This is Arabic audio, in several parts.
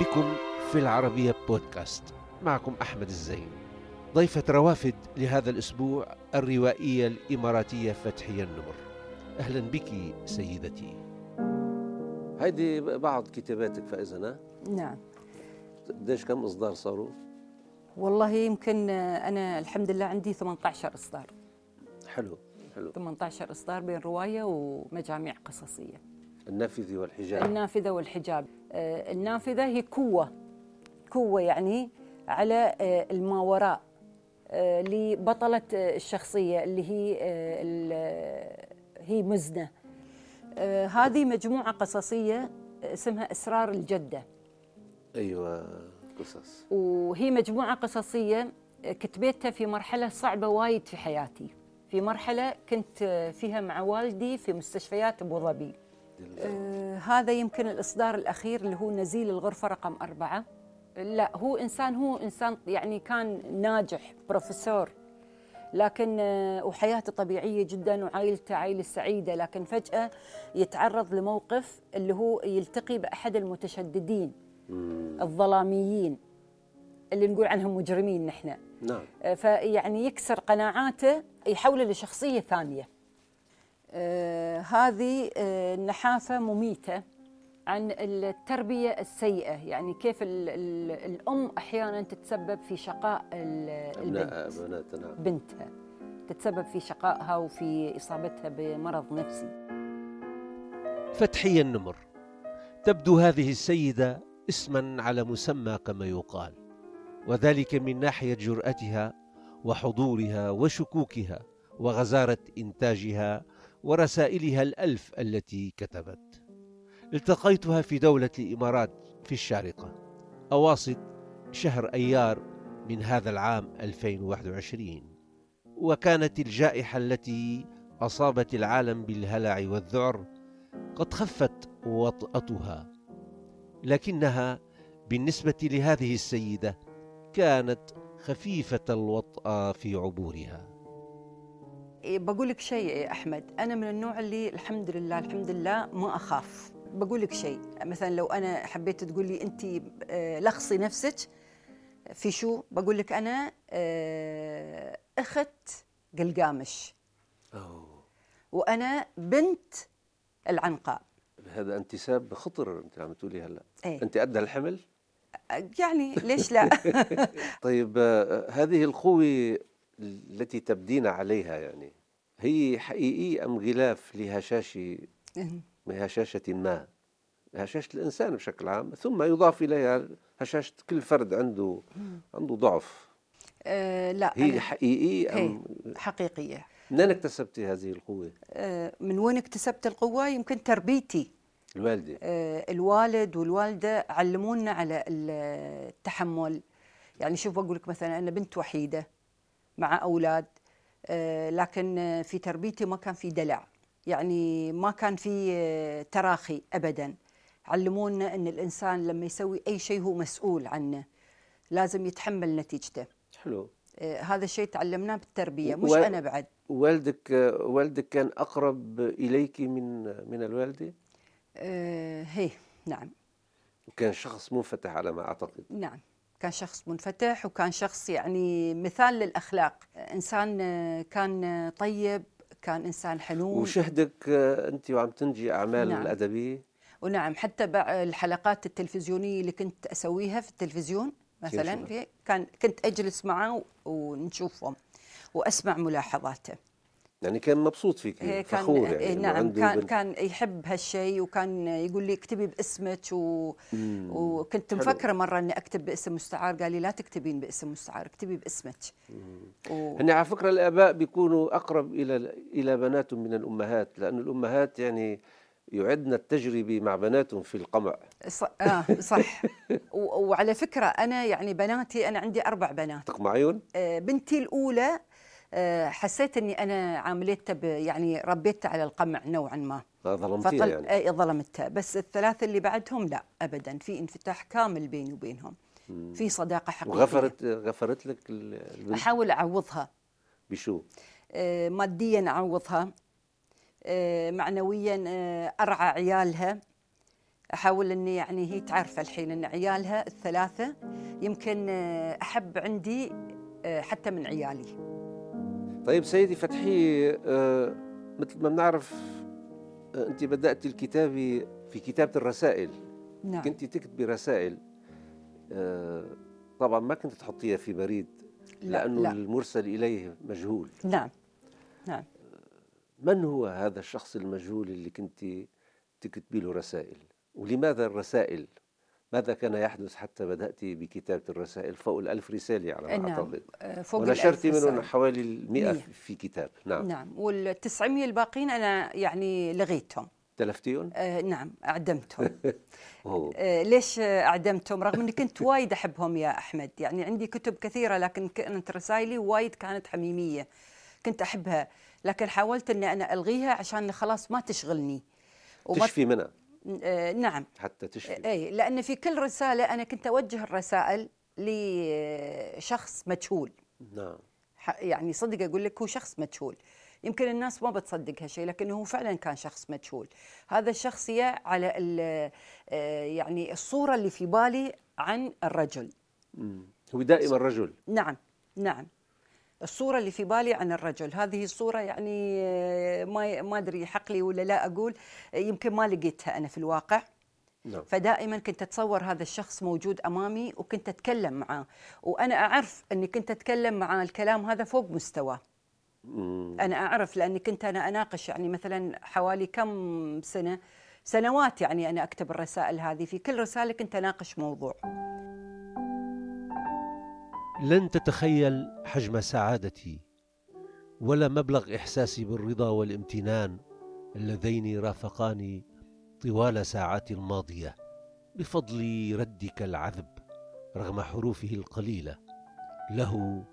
بكم في العربية بودكاست. معكم أحمد الزين. ضيفة روافد لهذا الأسبوع الروائية الإماراتية فتحية النمر. أهلا بك سيدتي. هيدي بعض كتاباتك فائزة نعم. قديش كم إصدار صاروا؟ والله يمكن أنا الحمد لله عندي 18 إصدار. حلو حلو. 18 إصدار بين رواية ومجاميع قصصية. النافذة والحجاب. النافذة والحجاب. آه، النافذة هي كوة كوة يعني على آه، الماوراء آه، لبطلة الشخصية اللي هي هي مزنة. هذه مجموعة قصصية اسمها أسرار الجدة. أيوة قصص. وهي مجموعة قصصية كتبتها في مرحلة صعبة وايد في حياتي. في مرحلة كنت فيها مع والدي في مستشفيات أبو ظبي. آه هذا يمكن الإصدار الأخير اللي هو نزيل الغرفة رقم أربعة. لا هو إنسان هو إنسان يعني كان ناجح بروفيسور. لكن آه وحياته طبيعية جدا وعائلته عائلة سعيدة. لكن فجأة يتعرض لموقف اللي هو يلتقي بأحد المتشددين الظلاميين. اللي نقول عنهم مجرمين نحن. نعم. آه فيعني يكسر قناعاته يحوله لشخصية ثانية. آه هذه آه نحافة مميتة عن التربية السيئة يعني كيف ال ال الأم أحيانا تتسبب في شقاء البنت. نعم. بنتها. تتسبب في شقائها وفي إصابتها بمرض نفسي. فتحية النمر. تبدو هذه السيدة اسما على مسمى كما يقال وذلك من ناحية جرأتها وحضورها وشكوكها وغزارة إنتاجها ورسائلها الألف التي كتبت. التقيتها في دولة الإمارات في الشارقة. أواسط شهر أيار من هذا العام 2021 وكانت الجائحة التي أصابت العالم بالهلع والذعر قد خفت وطأتها. لكنها بالنسبة لهذه السيدة كانت خفيفة الوطأة في عبورها. بقول لك شيء يا أحمد. أنا من النوع اللي الحمد لله الحمد لله ما أخاف. بقول لك شيء مثلا لو أنا حبيت تقول لي انت آه، لخصي نفسك في شو؟ بقول لك أنا آه، أخت قلقامش. أوه. وأنا بنت العنقاء. هذا انتساب خطر أنت عم تقولي هلأ. إيه؟ أنت قد الحمل؟ يعني ليش لا؟ طيب آه، هذه القوة التي تبدين عليها يعني هي حقيقية أم غلاف لهشاشة هشاشة ما؟ هشاشة الإنسان بشكل عام ثم يضاف إليها هشاشة كل فرد عنده عنده ضعف. أه لا هي حقيقية أم حقيقية. منين اكتسبتي هذه القوة؟ أه من وين اكتسبت القوة؟ يمكن تربيتي. الوالدة. أه الوالد والوالدة علمونا على التحمل. يعني شوف بقول لك مثلا أنا بنت وحيدة. مع أولاد أه لكن في تربيتي ما كان في دلع. يعني ما كان في آه، تراخي ابدا. علمونا إن الإنسان لما يسوي أي شيء هو مسؤول عنه. لازم يتحمل نتيجته. حلو. آه هذا الشيء تعلمناه بالتربية مش و... أنا بعد. والدك والدك كان أقرب إليك من من الوالدة؟ آه هي نعم. وكان شخص منفتح على ما أعتقد. نعم. كان شخص منفتح وكان شخص يعني مثال للأخلاق. إنسان آه، كان طيب كان إنسان حنون وشهدك آه، أنت وعم تنجي أعمال نعم. الأدبية؟ ونعم حتى الحلقات التلفزيونية اللي كنت أسويها في التلفزيون مثلا كان كنت أجلس معه ونشوفهم وأسمع ملاحظاته. يعني كان مبسوط فيك كان فخور يعني نعم كان بنت. كان يحب هالشيء وكان يقول لي اكتبي باسمك و... وكنت. مفكرة مرة إني أكتب باسم مستعار قال لي لا تكتبين باسم مستعار اكتبي باسمك. و... هن على فكرة الآباء بيكونوا أقرب إلى إلى بناتهم من الأمهات لأنه الأمهات يعني يعدن التجربة مع بناتهم في القمع. صح آه صح. و... وعلى فكرة أنا يعني بناتي أنا عندي أربع بنات. تقمعيهم آه بنتي الأولى حسيت إني أنا عاملتها يعني ربيتها على القمع نوعا ما. ظلمتيها يعني. إي ظلمتها. بس الثلاثة اللي بعدهم لا ابدا. في انفتاح كامل بيني وبينهم. في صداقة حقيقية. وغفرت غفرت لك البنت؟ أحاول أعوضها. بشو؟ آه ماديا أعوضها. آه معنويا آه أرعى عيالها. أحاول إني يعني هي تعرف الحين إن عيالها الثلاثة يمكن آه، أحب عندي آه، حتى من عيالي. طيب سيدي فتحي آه، مثل ما بنعرف أنت بدات الكتابه في كتابة الرسائل. نعم. كنت تكتبي رسائل طبعا ما كنت تحطيها في بريد لا لأنه لا. المرسل إليه مجهول. نعم نعم. من هو هذا الشخص المجهول اللي كنت تكتبي له رسائل؟ ولماذا الرسائل؟ ماذا كان يحدث حتى بدأت بكتابة الرسائل فوق الألف رسالة على ما نعم. أعتقد؟ آه، فوق ونشرت منهم حوالي المئة في كتاب. نعم. نعم. والتسعمية الباقين أنا يعني لغيتهم. تلفتيهم؟ آه نعم أعدمتهم. آه ليش أعدمتهم؟ رغم أني كنت وايد أحبهم يا أحمد. يعني عندي كتب كثيرة لكن كانت رسائلي وايد كانت حميمية. كنت أحبها لكن حاولت أني أنا ألغيها عشان خلاص ما تشغلني. تشفي منها؟ نعم. حتى تشفي. اي لأن في كل رسالة أنا كنت أوجه الرسائل لشخص مجهول. نعم. يعني صدق أقول لك هو شخص مجهول. يمكن الناس ما بتصدق هالشيء لكنه هو فعلا كان شخص مجهول. هذا الشخص على آه، يعني الصورة اللي في بالي عن الرجل. هو دائما رجل. نعم نعم. الصورة اللي في بالي عن الرجل. هذه الصورة يعني آه، ما ما أدري حق لي ولا لا أقول. يمكن ما لقيتها أنا في الواقع. نعم. فدائما كنت أتصور هذا الشخص موجود أمامي وكنت أتكلم معاه. وأنا أعرف أني كنت أتكلم معاه الكلام هذا فوق مستواه أنا أعرف لأني كنت أنا أناقش يعني مثلا حوالي كم سنة سنوات يعني أنا أكتب الرسائل هذه. في كل رسالة كنت أناقش موضوع. لن تتخيل حجم سعادتي ولا مبلغ إحساسي بالرضا والامتنان اللذين رافقاني طوال ساعاتي الماضية بفضل ردك العذب رغم حروفه القليلة. له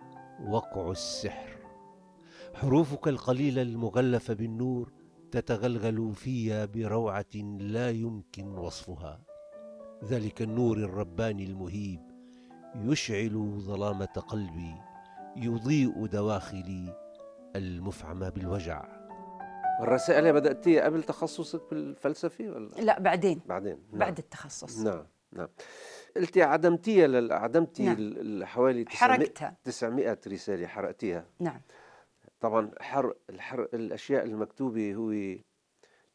وقع السحر. حروفك القليلة المغلفة بالنور تتغلغل في بروعة لا يمكن وصفها. ذلك النور الرباني المهيب يشعل ظلامة قلبي يضيء دواخلي المفعمة بالوجع. الرسائل بدأتيها قبل تخصصك بالفلسفة ولا؟ لا بعدين. بعدين. نعم. بعد التخصص. نعم نعم. قلتي عدمتيها لل... عدمتي نعم. حوالي 900 900 رسالة حرقتيها. نعم. طبعا حرق الحرق الأشياء المكتوبة هو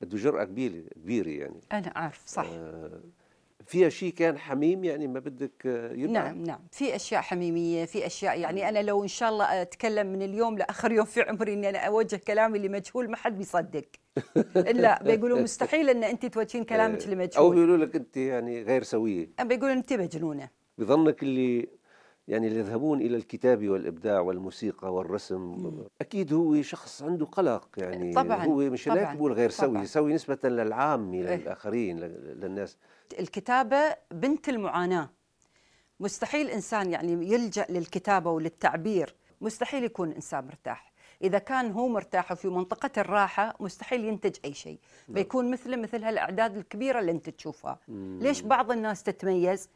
بده جرأة كبيرة كبيرة يعني. أنا أعرف صح. آه فيها شيء كان حميم يعني ما بدك يبقى؟ نعم نعم. في أشياء حميمية في أشياء يعني أنا لو إن شاء الله أتكلم من اليوم لآخر يوم في عمري إني أنا أوجه كلامي لمجهول ما حد بيصدق. لا بيقولوا مستحيل إن أنت توجهين كلامك إيه. لمجهول. أو بيقولوا لك أنت يعني غير سوية. بيقولوا أنت مجنونة. بظنك اللي يعني اللي يذهبون إلى الكتابه والإبداع والموسيقى والرسم مم. أكيد هو شخص عنده قلق يعني طبعا هو مش هيك بقول غير سوي سوي نسبة للعامه إيه. للاخرين للناس الكتابة بنت المعاناة مستحيل إنسان يعني يلجأ للكتابة وللتعبير مستحيل يكون إنسان مرتاح إذا كان هو مرتاح وفي منطقة الراحة مستحيل ينتج أي شيء نعم. بيكون مثله مثل هالأعداد الكبيرة اللي أنت تشوفها مم. ليش بعض الناس تتميز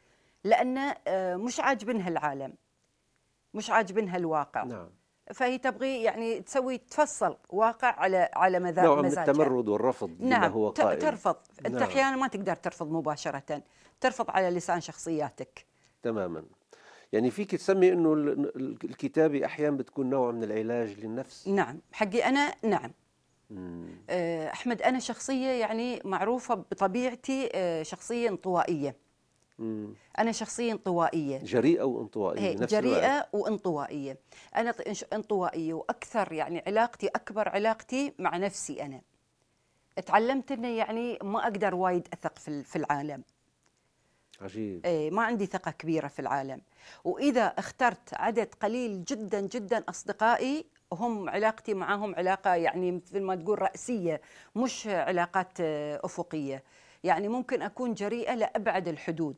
لأن آه، مش عاجبنها العالم. مش عاجبنها الواقع. نعم. فهي تبغي يعني تسوي تفصل واقع على على مزاجها نوع من التمرد والرفض نعم هو قائل ترفض. نعم. انت أحيانا ما تقدر ترفض مباشرة. ترفض على لسان شخصياتك. تماما. يعني فيك تسمي إنه الكتابة أحيانا بتكون نوع من العلاج للنفس؟ نعم. حقي أنا نعم. آه، أحمد أنا شخصية يعني معروفة بطبيعتي آه، شخصية انطوائية. مم. أنا شخصيه انطوائيه جريئة وانطوائية نفس جريئة الوقت. وانطوائية. أنا انطوائية وأكثر يعني علاقتي أكبر علاقتي مع نفسي أنا. تعلمت إنه يعني ما أقدر وايد أثق في في العالم. عجيب. إيه ما عندي ثقة كبيرة في العالم. وإذا اخترت عدد قليل جدا جدا أصدقائي هم علاقتي معهم علاقة يعني مثل ما تقول رأسية مش علاقات آه، أفقية. يعني ممكن أكون جريئة لأبعد الحدود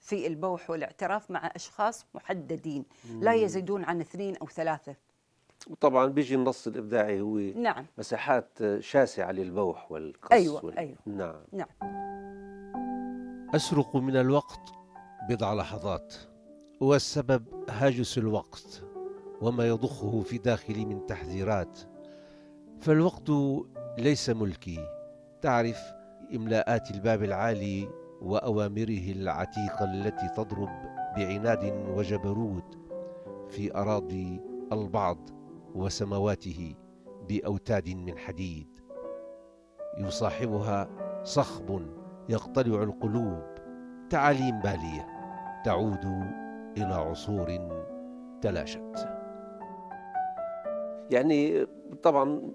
في البوح والاعتراف مع أشخاص محددين لا يزيدون عن اثنين أو ثلاثة. وطبعا بيجي النص الإبداعي هو نعم. مساحات شاسعة للبوح والقص أيوة وال... أيوة. نعم. نعم. أسرق من الوقت بضع لحظات والسبب هاجس الوقت وما يضخه في داخلي من تحذيرات فالوقت ليس ملكي تعرف إملاءات الباب العالي وأوامره العتيقة التي تضرب بعناد وجبروت في أراضي البعض وسمواته بأوتاد من حديد. يصاحبها صخب يقتلع القلوب. تعاليم بالية. تعود إلى عصور تلاشت. يعني طبعا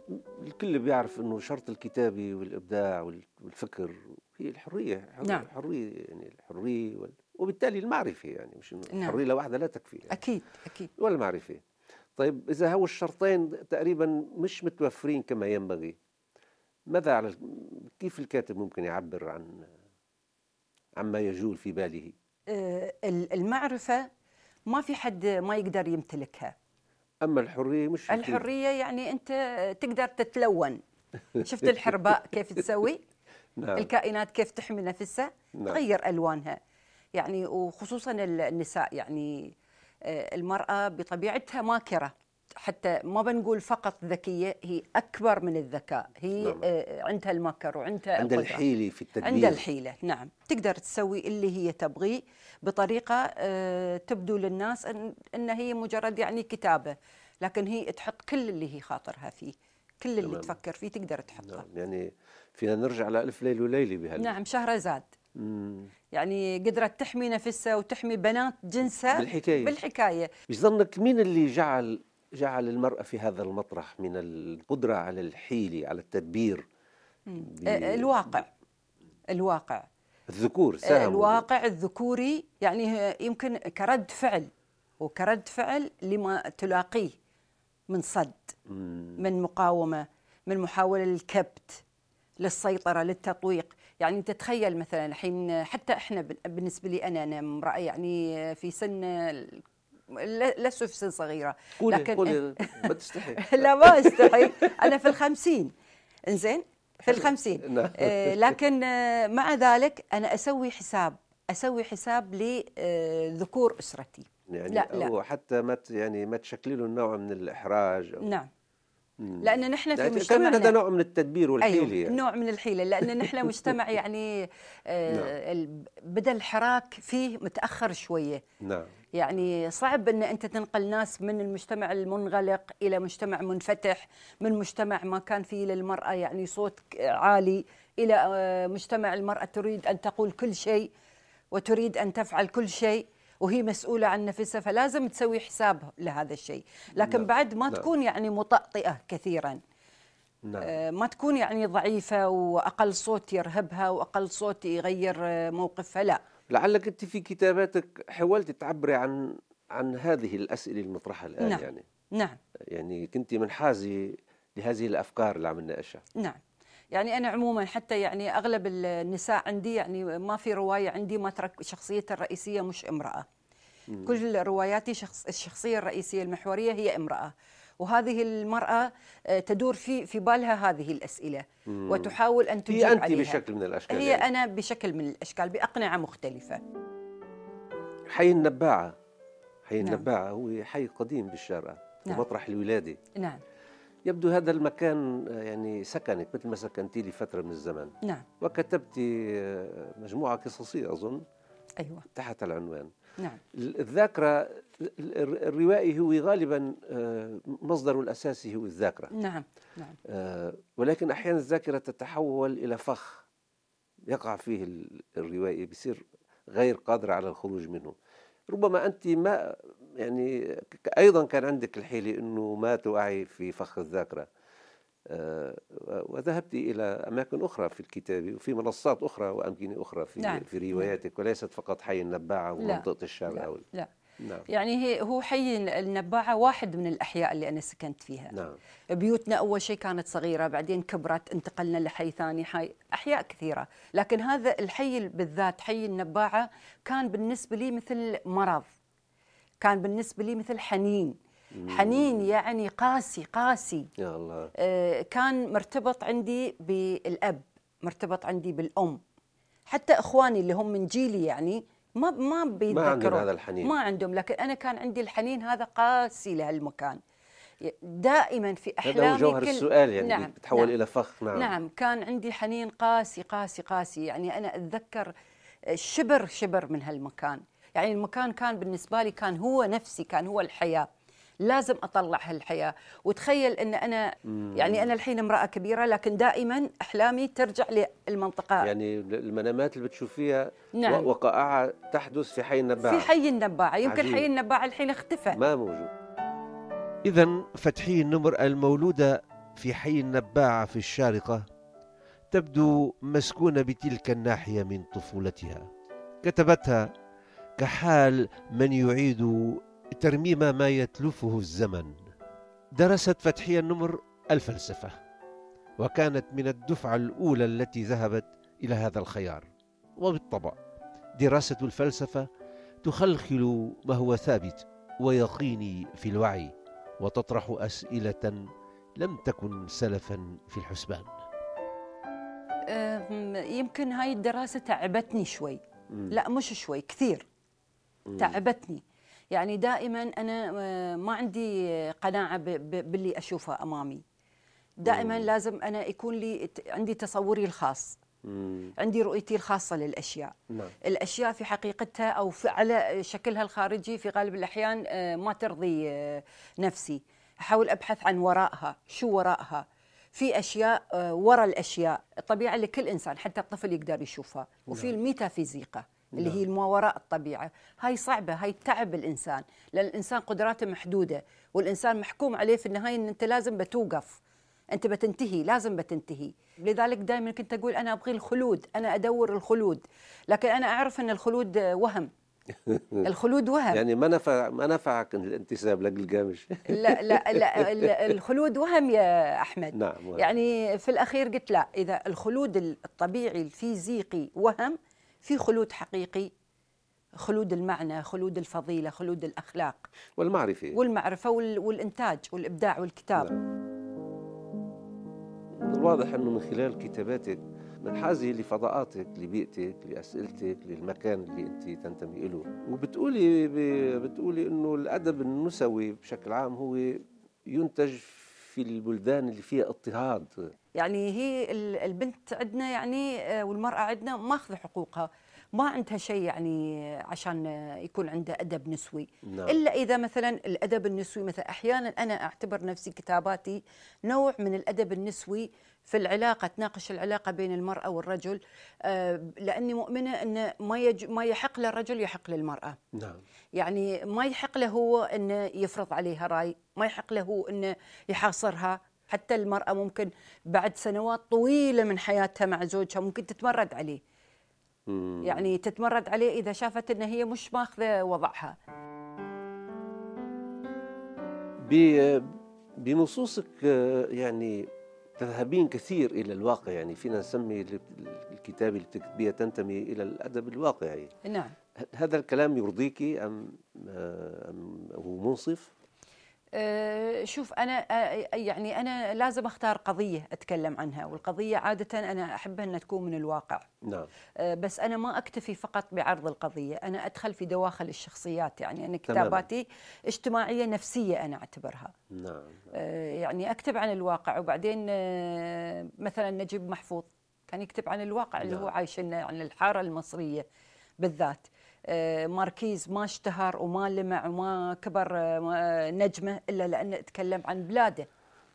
الكل بيعرف إنه شرط الكتابة والإبداع والفكر هي الحرية نعم. الحريه يعني الحرية وال... وبالتالي المعرفة يعني مش نعم. الحريه لوحدها لا تكفي يعني. أكيد أكيد ولا المعرفه طيب إذا هو الشرطين تقريبا مش متوفرين كما ينبغي ماذا على كيف الكاتب ممكن يعبر عن عما يجول في باله آه، المعرفة ما في حد ما يقدر يمتلكها أما الحرية مش الحرية يعني أنت تقدر تتلون. شفت الحرباء كيف تسوي؟ نعم. الكائنات كيف تحمي نفسها؟ نعم. تغير ألوانها. يعني وخصوصا النساء يعني آه، المرأة بطبيعتها ماكرة. حتى ما بنقول فقط ذكية هي أكبر من الذكاء. هي نعم. آه، عندها المكر وعندها عندها الحيلة في التدبير. عندها الحيلة نعم. تقدر تسوي اللي هي تبغيه بطريقة آه، تبدو للناس أن هي مجرد يعني كتابة. لكن هي تحط كل اللي هي خاطرها فيه. كل اللي تمام. تفكر فيه تقدر تحطه نعم. يعني فينا نرجع لألف ليل وليلة بهال نعم شهرزاد يعني قدرت تحمي نفسها وتحمي بنات جنسها بالحكاية. بالحكاية. بظنك مين اللي جعل جعل المرأة في هذا المطرح من القدرة على الحيلة على التدبير. الواقع. الواقع. الذكور ساهموا الواقع الذكوري يعني يمكن كرد فعل وكرد فعل لما تلاقيه من صد من مقاومة من محاولة للكبت للسيطرة للتطويق. يعني أنت تخيل مثلا الحين حتى إحنا بالنسبة لي أنا أنا امرأة يعني في سن لست في سن صغيرة قولي لكن قولي ما تستحي. لا ما أستحي. أنا في الخمسين. إنزين؟ في الخمسين. نعم. آه، لكن آه، مع ذلك أنا أسوي حساب أسوي حساب لذكور أسرتي. يعني لا لا. وحتى ما يعني ما تشكلي له نوع من الإحراج أو نعم. لأن نحن في مجتمعنا كان هذا نوع من التدبير والحيلة أيوه يعني. نوع من الحيلة لأن نحن مجتمع يعني آه نعم. بدا الحراك فيه متأخر شوية. نعم. يعني صعب إن أنت تنقل ناس من المجتمع المنغلق إلى مجتمع منفتح من مجتمع ما كان فيه للمرأة يعني صوت عالي إلى آه، مجتمع المرأة تريد أن تقول كل شيء وتريد أن تفعل كل شيء وهي مسؤولة عن نفسها فلازم تسوي حساب لهذا الشيء لكن نعم. بعد ما نعم. تكون يعني مطأطئة كثيرا نعم. آه، ما تكون يعني ضعيفة وأقل صوت يرهبها وأقل صوت يغير آه، موقفها لا لعلك أنت في كتاباتك حاولت تعبري عن عن هذه الأسئلة المطرحة الآن نعم. يعني. نعم. يعني كنت منحازة لهذه الأفكار اللي عم نناقشها. نعم. يعني أنا عموما حتى يعني أغلب النساء عندي يعني ما في رواية عندي ما ترك شخصيتها الرئيسية مش امرأة. مم. كل رواياتي شخص الشخصية الرئيسية المحورية هي امرأة. وهذه المرأة آه، تدور في في بالها هذه الأسئلة. مم. وتحاول أن تجيب هي أنت عليها. بشكل من الأشكال هي يعني. أنا بشكل من الأشكال بأقنعة مختلفة. حي النباعة. حي نعم. النباعة هو حي قديم بالشارقة نعم. ومطرح الولادة. نعم. يبدو هذا المكان آه، يعني سكنك مثل ما سكنتي لي فترة من الزمن. نعم. وكتبت آه، مجموعة قصصية أظن. أيوة. تحت العنوان. نعم. الذاكرة الروائي هو غالبا آه، مصدره الأساسي هو الذاكرة نعم نعم ولكن أحيانا الذاكرة تتحول إلى فخ يقع فيه الروائي بصير غير قادر على الخروج منه ربما أنت ما يعني أيضا كان عندك الحيلة إنه ما توعي في فخ الذاكرة آه، وذهبت إلى أماكن أخرى في الكتابة وفي منصات أخرى وأمكنة أخرى في نعم. في رواياتك وليست فقط حي النباعة ومنطقة الشارع لا. لا. نعم. يعني هي هو حي النباعة واحد من الأحياء اللي أنا سكنت فيها. نعم. بيوتنا أول شيء كانت صغيرة بعدين كبرت انتقلنا لحي ثاني حي أحياء كثيرة. لكن هذا الحي بالذات حي النباعة كان بالنسبة لي مثل مرض. كان بالنسبة لي مثل حنين. حنين يعني قاسي قاسي. يا الله. آه كان مرتبط عندي بالأب مرتبط عندي بالأم. حتى إخواني اللي هم من جيلي يعني ما ما بيتذكروا ما عندهم هذا الحنين. ما عندهم. لكن أنا كان عندي الحنين هذا قاسي لهالمكان. دائما في احلامي هذا هو جوهر السؤال يعني نعم بتحول نعم. إلى فخ. نعم. نعم كان عندي حنين قاسي قاسي قاسي. يعني أنا أتذكر شبر شبر من هالمكان. يعني المكان كان بالنسبة لي كان هو نفسي كان هو الحياة. لازم أطلع هالحياة. وتخيل إن أنا يعني أنا الحين امرأة كبيرة لكن دائما أحلامي ترجع للمنطقة. يعني المنامات اللي بتشوفيها نعم. وقائع تحدث في حي النباعه في حي النباعه يمكن عجيب. حي النباعه الحين اختفى. ما موجود. اذا فتحي النمر المولودة في حي النباعه في الشارقة تبدو مسكونة بتلك الناحية من طفولتها. كتبتها كحال من يعيد ترميم ما يتلفه الزمن. درست فتحية النمر الفلسفة وكانت من الدفعة الأولى التي ذهبت إلى هذا الخيار. وبالطبع دراسة الفلسفة تخلخل ما هو ثابت ويقيني في الوعي وتطرح أسئلة لم تكن سلفا في الحسبان. يمكن هاي الدراسة تعبتني شوي. لا مش شوي كثير. تعبتني. يعني دائما أنا آه، ما عندي قناعة باللي اشوفه أمامي دائما مم. لازم أنا يكون لي عندي تصوري الخاص مم. عندي رؤيتي الخاصة للأشياء نعم. الأشياء في حقيقتها أو في على شكلها الخارجي في غالب الأحيان آه، ما ترضي آه، نفسي أحاول أبحث عن وراءها شو وراءها في أشياء وراء الأشياء الطبيعه لكل إنسان حتى الطفل يقدر يشوفها وفي نعم. الميتافيزيقا اللي نعم. هي ما وراء الطبيعة. هاي صعبة هاي تعب الإنسان. لأن الإنسان قدراته محدودة والإنسان محكوم عليه في النهاية إن أنت لازم بتوقف. أنت بتنتهي لازم بتنتهي. لذلك دائما كنت أقول أنا أبغي الخلود أنا أدور الخلود. لكن أنا أعرف إن الخلود وهم. الخلود وهم. يعني ما نفع ما نفعك الانتساب لقلقامش لا لا لا الخلود وهم يا أحمد. نعم وهم. يعني في الأخير قلت لا إذا الخلود الطبيعي الفيزيقي وهم في خلود حقيقي خلود المعنى خلود الفضيلة خلود الأخلاق. والمعرفة. والمعرفة والإنتاج والإبداع والكتاب نعم. الواضح أنه من خلال كتاباتك منحازة لفضاءاتك لبيئتك لأسئلتك للمكان اللي أنت تنتمي له وبتقولي بتقولي أنه الأدب النسوي بشكل عام هو ينتج في البلدان اللي فيها اضطهاد. يعني هي البنت عندنا يعني آه، والمرأة عندنا ماخذة حقوقها. ما عندها شيء يعني عشان يكون عندها أدب نسوي. نعم. إلا إذا مثلا الأدب النسوي مثلا أحيانا أنا أعتبر نفسي كتاباتي نوع من الأدب النسوي في العلاقة تناقش العلاقة بين المرأة والرجل. آه، لأني مؤمنة إن ما يج ما يحق للرجل يحق للمرأة. نعم. يعني ما يحق له هو إنه يفرض عليها رأي ما يحق له إنه يحاصرها. حتى المرأة ممكن بعد سنوات طويلة من حياتها مع زوجها ممكن تتمرد عليه. يعني تتمرد عليه إذا شافت أن هي مش ماخذة وضعها. بنصوصك يعني تذهبين كثير إلى الواقع يعني فينا نسمي الكتاب اللي بتكتبيها تنتمي إلى الأدب الواقعي. نعم. هذا الكلام يرضيك أم, أم هو منصف؟ أه، شوف أنا أه، يعني أنا لازم أختار قضية أتكلم عنها والقضية عادة أنا أحبها إنها تكون من الواقع نعم بس أنا ما أكتفي فقط بعرض القضية أنا أدخل في دواخل الشخصيات يعني أنا كتاباتي تمام. اجتماعية نفسية أنا أعتبرها نعم يعني أكتب عن الواقع وبعدين مثلا نجيب محفوظ كان يكتب عن الواقع نعم. اللي هو نعم. عايش عن الحارة المصرية بالذات آه، ماركيز ما اشتهر وما لمع وما كبر آه، نجمه إلا لأنه تكلم عن بلاده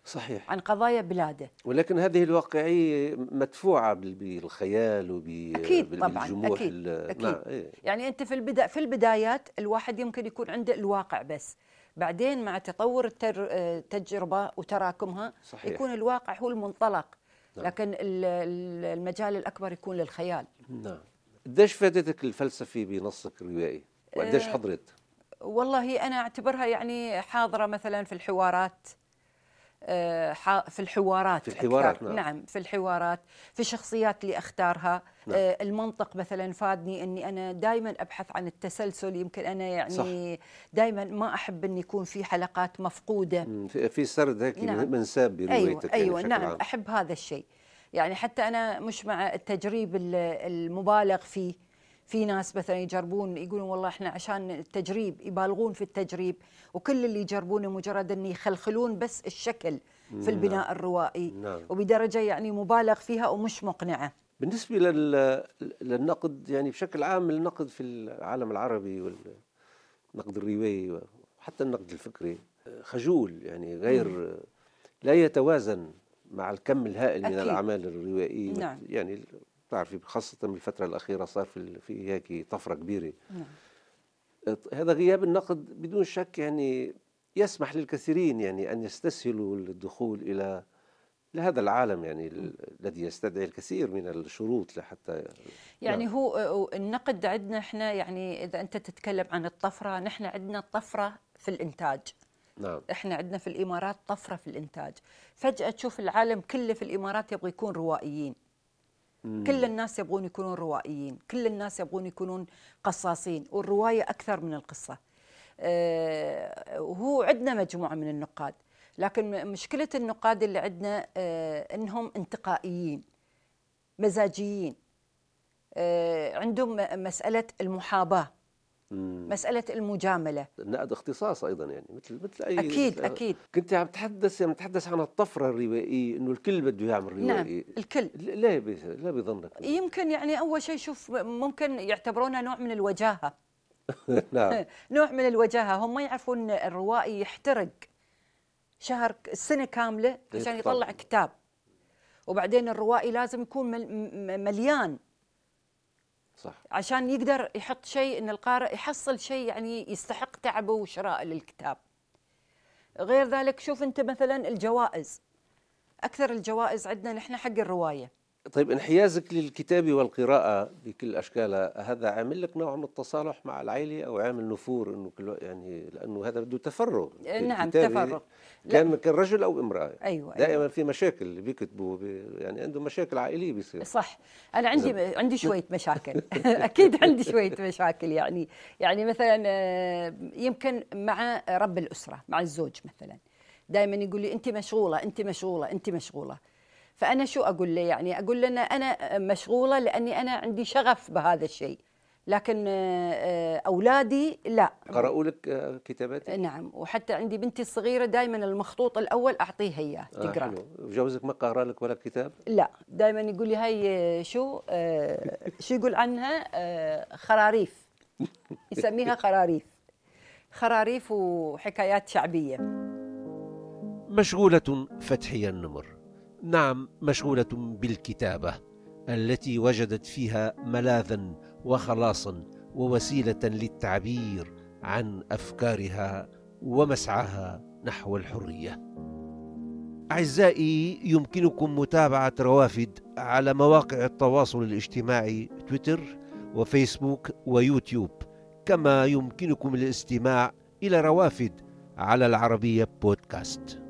صحيح عن قضايا بلاده ولكن هذه الواقعية مدفوعة بالخيال وب أكيد طبعا أكيد, أكيد. نعم. إيه. يعني أنت في البدا في البدايات الواحد يمكن يكون عنده الواقع بس بعدين مع تطور التجربه وتراكمها صحيح. يكون الواقع هو المنطلق نعم. لكن المجال الأكبر يكون للخيال نعم قديش فادتك الفلسفة بنصك الروائي؟ وقديش آه، حضرت؟ والله أنا أعتبرها يعني حاضرة مثلا في الحوارات آه، في الحوارات في الحوارات نعم. نعم في الحوارات في الشخصيات اللي أختارها نعم. آه، المنطق مثلا فادني إني أنا دائما أبحث عن التسلسل يمكن أنا يعني دائما ما أحب ان يكون في حلقات مفقودة في سرد هيك نعم. منساب بروايتك أيوه يعني أيوه نعم أحب هذا الشيء يعني حتى أنا مش مع التجريب المبالغ فيه في ناس مثلا يجربون يقولون والله إحنا عشان التجريب يبالغون في التجريب وكل اللي يجربونه مجرد إن يخلخلون بس الشكل في البناء نعم. الروائي نعم. وبدرجة يعني مبالغ فيها ومش مقنعة بالنسبة للنقد يعني بشكل عام النقد في العالم العربي والنقد الروائي وحتى النقد الفكري خجول يعني غير لا يتوازن مع الكم الهائل أكيد. من الأعمال الروائية نعم. يعني تعرفي خاصة بالفترة الأخيرة صار في في هيك طفرة كبيرة نعم. هذا غياب النقد بدون شك يعني يسمح للكثيرين يعني أن يستسهلوا الدخول إلى لهذا العالم يعني الذي يستدعي الكثير من الشروط لحتى يعني نعم. هو النقد عندنا إحنا يعني إذا أنت تتكلم عن الطفرة نحن عندنا طفرة في الإنتاج نعم. إحنا عندنا في الإمارات طفرة في الإنتاج. فجأة تشوف العالم كله في الإمارات يبغى يكون روائيين. مم. كل الناس يبغون يكونون روائيين. كل الناس يبغون يكونون قصاصين. والرواية أكثر من القصة. أه وهو عندنا مجموعة من النقاد. لكن مشكلة النقاد اللي عندنا أه إنهم انتقائيين مزاجيين. أه عندهم مسألة المحاباة. مم. مسألة المجاملة. النقد اختصاص أيضا يعني مثل مثل أي أكيد مثل أكيد. كنت عم تحدث عم تحدث عن الطفرة الروائية إنه الكل بده يعمل روائي. نعم الكل. بي لا بيظنك. يمكن يعني أول شيء شوف ممكن يعتبرونها نوع من الوجاهة. نعم. نوع من الوجاهة. هم ما يعرفون الروائي يحترق شهر السنة كاملة عشان يطلع كتاب. وبعدين الروائي لازم يكون مليان. صح. عشان يقدر يحط شيء إن القارئ يحصل شيء يعني يستحق تعبه وشراء للكتاب. غير ذلك شوف أنت مثلا الجوائز. أكثر الجوائز عندنا نحن حق الرواية. طيب انحيازك للكتابة والقراءة بكل أشكالها هذا عامل لك نوع من التصالح مع العائلة أو عامل نفور إنه كل يعني لأنه هذا بده تفرغ نعم تفرغ. كان كان رجل أو امرأة. أيوة دائما أيوة. في مشاكل اللي بيكتبوا بي يعني عنده مشاكل عائلية بيصير. صح. أنا عندي زي. عندي شوية مشاكل. أكيد عندي شوية مشاكل يعني يعني مثلا آه، يمكن مع رب الأسرة مع الزوج مثلا. دائما يقول لي أنت مشغولة أنت مشغولة أنت مشغولة. فأنا شو أقول له؟ يعني أقول له أنا مشغولة لأني أنا عندي شغف بهذا الشيء. لكن آه، أولادي لا. قرأوا لك آه، كتاباتك؟ نعم. وحتى عندي بنتي الصغيرة دائما المخطوط الأول اعطيها اياه آه تقرأ. وجوزك ما قرأ لك ولا كتاب؟ لا. دائما يقول لي هاي شو شو يقول عنها؟ خراريف. يسميها خراريف. خراريف وحكايات شعبية. مشغولة فتحي النمر. نعم مشغوله بالكتابة التي وجدت فيها ملاذا وخلاصا ووسيلة للتعبير عن أفكارها ومسعاها نحو الحرية. أعزائي يمكنكم متابعة روافد على مواقع التواصل الاجتماعي تويتر وفيسبوك ويوتيوب كما يمكنكم الاستماع إلى روافد على العربية بودكاست.